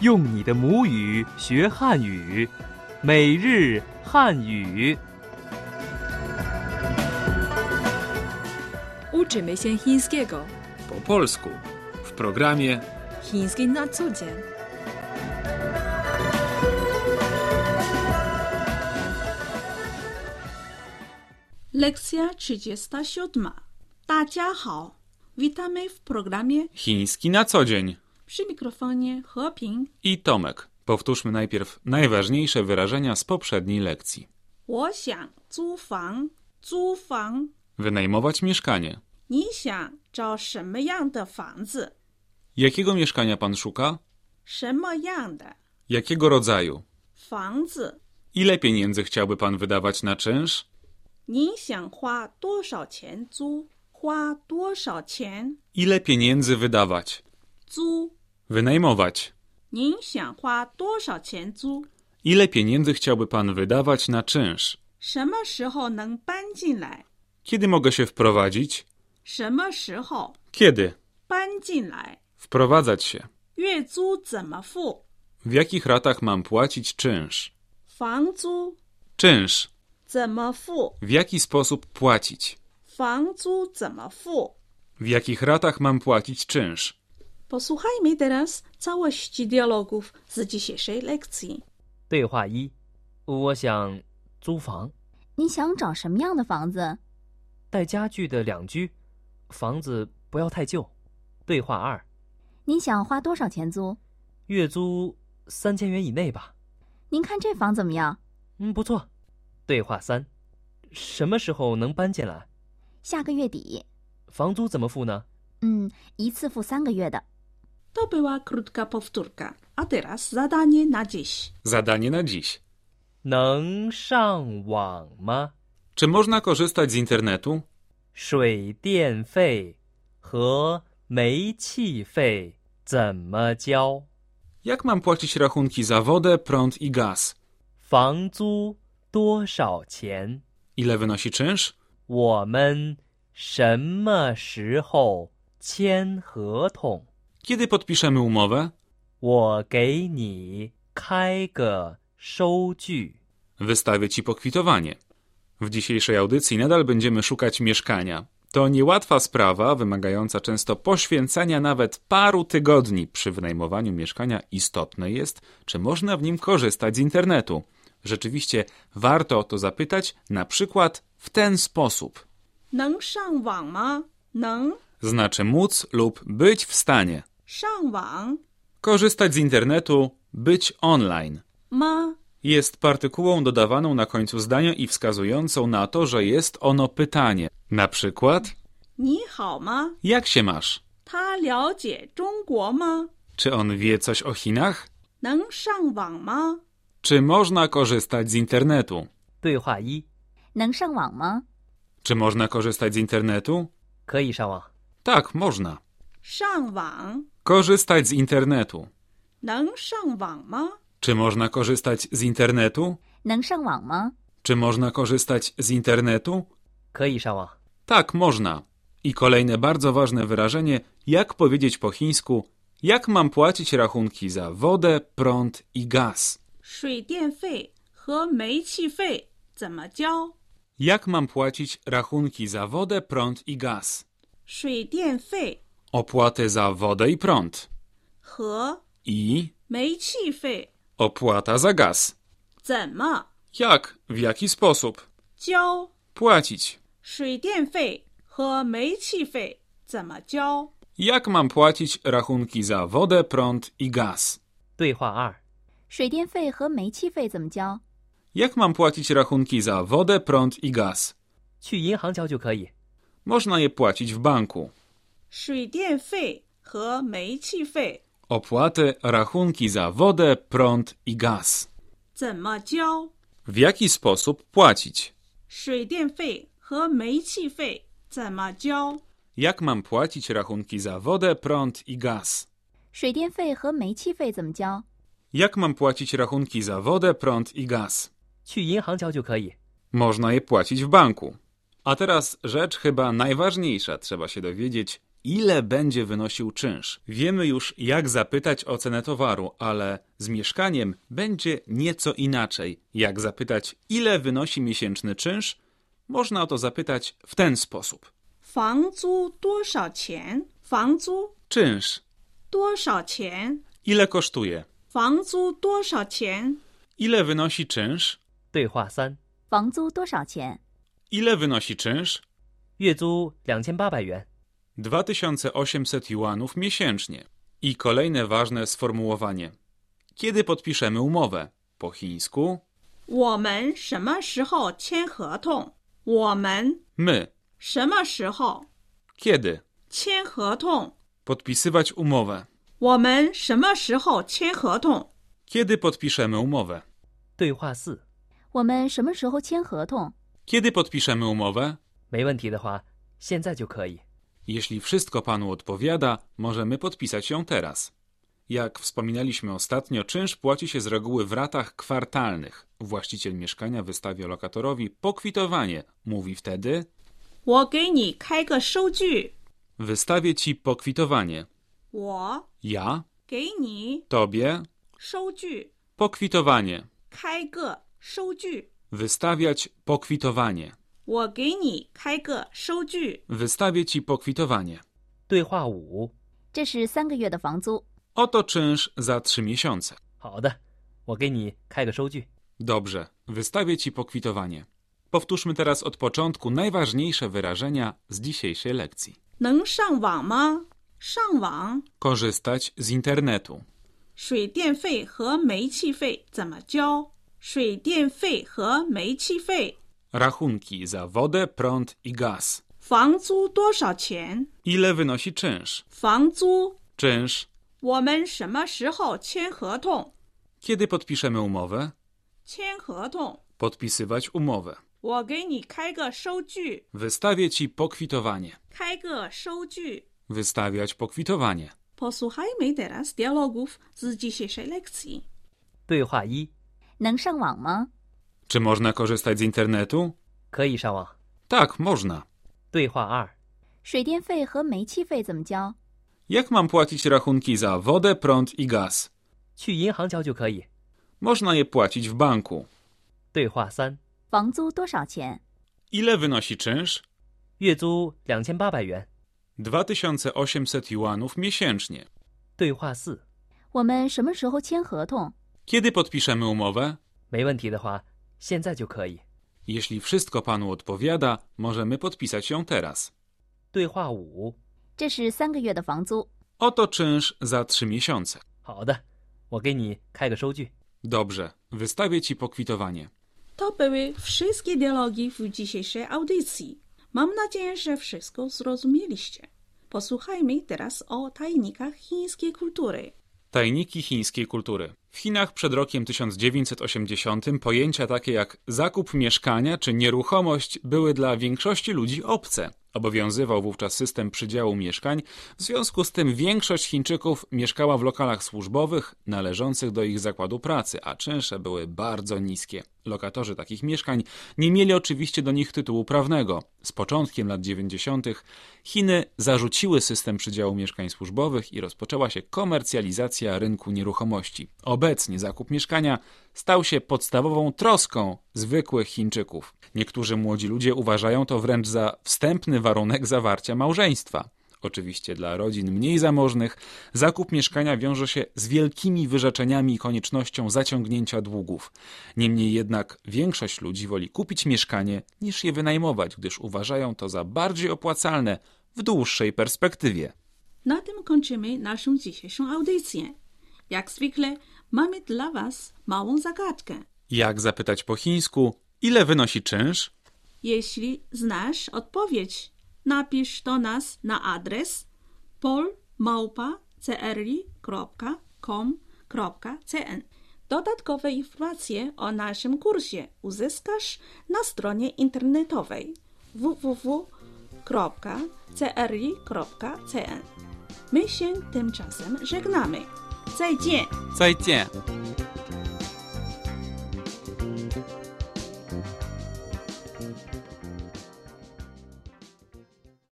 用你的母语学汉语，每日汉语。 Uczymy się chińskiego. Po polsku w programie Chiński na co dzień. Lekcja 37. 大家好 Witamy w programie Chiński na co dzień. przy mikrofonie Hoping. I Tomek. Powtórzmy najpierw najważniejsze wyrażenia z poprzedniej lekcji. 我想租房租房 Wynajmować mieszkanie. 你想找什么样的房子 Jakiego mieszkania pan szuka? 什么样的 Jakiego rodzaju? 房子 Ile pieniędzy chciałby pan wydawać na czynsz? 你想花多少钱租花多少钱 Ile pieniędzy wydawać? 租 Wynajmować. 您想花多少钱租 Ile pieniędzy chciałby pan wydawać na czynsz? 什么时候能搬进来 Kiedy mogę się wprowadzić? 什么时候 Kiedy? 搬进来 Wprowadzać się. 月租怎么付 W jakich ratach mam płacić czynsz? 房租 Czynsz. 怎么付 W jaki sposób płacić? 房租怎么付 W jakich ratach mam płacić czynsz? Posłuchajmy teraz całości dialogów z dzisiejszej lekcji. 对话一：我想租房，你想找什么样的房子？带家具的两居，房子不要太旧。对话二：你想花多少钱租？月租三千元以内吧。您看这房怎么样？嗯，不错。对话三：什么时候能搬进来？下个月底。房租怎么付呢？嗯，一次付三个月的。To była krótka powtórka. A teraz zadanie na dziś. Zadanie na dziś. 能上网吗？ Czy można korzystać z internetu? 水电费和煤气费怎么交？ Jak mam płacić rachunki za wodę, prąd i gaz? 房租多少钱？ Ile wynosi czynsz? 我们什么时候签合同？ Kiedy podpiszemy umowę? 我给你开个收据。 Wystawię ci pokwitowanie. W dzisiejszej audycji nadal będziemy szukać mieszkania. To niełatwa sprawa, wymagająca często poświęcenia nawet paru tygodni. Przy wynajmowaniu mieszkania istotne jest, czy można w nim korzystać z internetu. Rzeczywiście warto o to zapytać, na przykład w ten sposób. 能上网吗？能 Znaczy móc lub być w stanie. 上网 Korzystać z internetu, być online. 吗？ Jest partykułą dodawaną na końcu zdania i wskazującą na to, że jest ono pytanie. Na przykład, 你好吗？ jak się masz? 他了解中国吗？ Czy on wie coś o Chinach? 能上网吗？ Czy można korzystać z internetu? 对话一：能上网吗？ Czy można korzystać z internetu? 可以上网。 Tak, można. 上网 Korzystać z internetu. 能上网吗？ Czy można korzystać z internetu? 能上网吗？ Czy można korzystać z internetu? 可以上网。 Tak, można. I kolejne bardzo ważne wyrażenie, jak powiedzieć po chińsku, jak mam płacić rachunki za wodę, prąd i gaz. 水电费和煤气费怎么交？ Jak mam płacić rachunki za wodę, prąd i gaz? 水电费 Opłaty za wodę i prąd. 和 I 煤气费 opłata za gaz. 怎么 Jak? W jaki sposób? 交？ Płacić. 水电费和煤气费怎么交？ Jak mam płacić rachunki za wodę, prąd i gaz? 对话二：水电费和煤气费怎么交？ Jak mam płacić rachunki za wodę, prąd i gaz? 去银行交就可以。 Można je płacić w banku. Opłaty, rachunki za wodę, prąd i gaz. W jaki sposób płacić? Jak mam płacić rachunki za wodę, prąd i gaz? Jak mam płacić rachunki za wodę, prąd i gaz? Można je płacić w banku. A teraz rzecz chyba najważniejsza, trzeba się dowiedzieć, ile będzie wynosił czynsz. Wiemy już, jak zapytać o cenę towaru, ale z mieszkaniem będzie nieco inaczej. Jak zapytać, ile wynosi miesięczny czynsz? Można o to zapytać w ten sposób. 房租多少钱？房租 Czynsz. 多少钱？ Ile kosztuje? 房租多少钱？ Ile wynosi czynsz? 对话三：房租多少钱？ Ile wynosi czynsz? 月租两千八百元， 2800 juanów miesięcznie. I kolejne ważne sformułowanie. Kiedy podpiszemy umowę? Po chińsku 我们什么时候签合同？我们 my. 什么时候 Kiedy? 签合同？ Podpisywać umowę. 我们什么时候签合同？ Kiedy podpiszemy umowę? 对话四：我们什么时候签合同？ Kiedy podpiszemy umowę? 没问题的话，现在就可以。 Jeśli wszystko panu odpowiada, możemy podpisać ją teraz. Jak wspominaliśmy ostatnio, czynsz płaci się z reguły w ratach kwartalnych. Właściciel mieszkania wystawia lokatorowi pokwitowanie. Mówi wtedy: 我给你开个收据。 Wystawię ci pokwitowanie. 我 Ja, 给你 tobie, 收据， pokwitowanie. 开个收据。 Wystawiać pokwitowanie. 我给你开个收据。 Wystawię ci pokwitowanie. 对话五：这是三个月的房租。 Oto czynsz za trzy miesiące. 好的，我给你开个收据。 Dobrze, wystawię ci pokwitowanie. Powtórzmy teraz od początku najważniejsze wyrażenia z dzisiejszej lekcji. 能上网吗？上网。 Korzystać z internetu. 水电费和煤气费怎么交？水电费和煤气费。 Rachunki za wodę, prąd i gaz. 房租多少钱？ Ile wynosi czynsz? 房租。 Czynsz. 我们什么时候签合同？ Kiedy podpiszemy umowę? 签合同。 Podpisywać umowę. 我给你开个收据。 Wystawię ci pokwitowanie. 开个收据。 Wystawiać pokwitowanie. Posłuchajmy teraz dialogów z dzisiejszej lekcji. 对话一：能上网吗？ Czy można korzystać z internetu? 可以上网。 Tak, można. 对话二：水电费和煤气费怎么交？ Jak mam płacić rachunki za wodę, prąd i gaz? 去银行交就可以。 Można je płacić w banku. 对话三：房租多少钱？ Ile wynosi czynsz? 月租两千八百元。 2800 juanów miesięcznie. 对话四：我们什么时候签合同？ Kiedy podpiszemy umowę? 没问题的话， 现在就可以。 Jeśli wszystko panu odpowiada, możemy podpisać ją teraz. 对话五：这是三个月的房租。 Oto czynsz za trzy miesiące. 好的，我给你开个收据。 Dobrze, wystawię ci pokwitowanie. To były wszystkie dialogi w dzisiejszej audycji. Mam nadzieję, że wszystko zrozumieliście. Posłuchajmy teraz o tajnikach chińskiej kultury. Tajniki chińskiej kultury. W Chinach przed rokiem 1980 pojęcia takie jak zakup mieszkania czy nieruchomość były dla większości ludzi obce. Obowiązywał wówczas system przydziału mieszkań, w związku z tym większość Chińczyków mieszkała w lokalach służbowych należących do ich zakładu pracy, a czynsze były bardzo niskie. Lokatorzy takich mieszkań nie mieli oczywiście do nich tytułu prawnego. Z początkiem lat 90. Chiny zarzuciły system przydziału mieszkań służbowych i rozpoczęła się komercjalizacja rynku nieruchomości. Obecnie zakup mieszkania stał się podstawową troską zwykłych Chińczyków. Niektórzy młodzi ludzie uważają to wręcz za wstępny warunek zawarcia małżeństwa. Oczywiście dla rodzin mniej zamożnych zakup mieszkania wiąże się z wielkimi wyrzeczeniami i koniecznością zaciągnięcia długów. Niemniej jednak większość ludzi woli kupić mieszkanie niż je wynajmować, gdyż uważają to za bardziej opłacalne w dłuższej perspektywie. Na tym kończymy naszą dzisiejszą audycję. Jak zwykle mamy dla Was małą zagadkę. Jak zapytać po chińsku, ile wynosi czynsz? Jeśli znasz odpowiedź, napisz do nas na adres polmałpa.cri.com.cn. Dodatkowe informacje o naszym kursie uzyskasz na stronie internetowej www.cri.cn. My się tymczasem żegnamy. 再见。再见。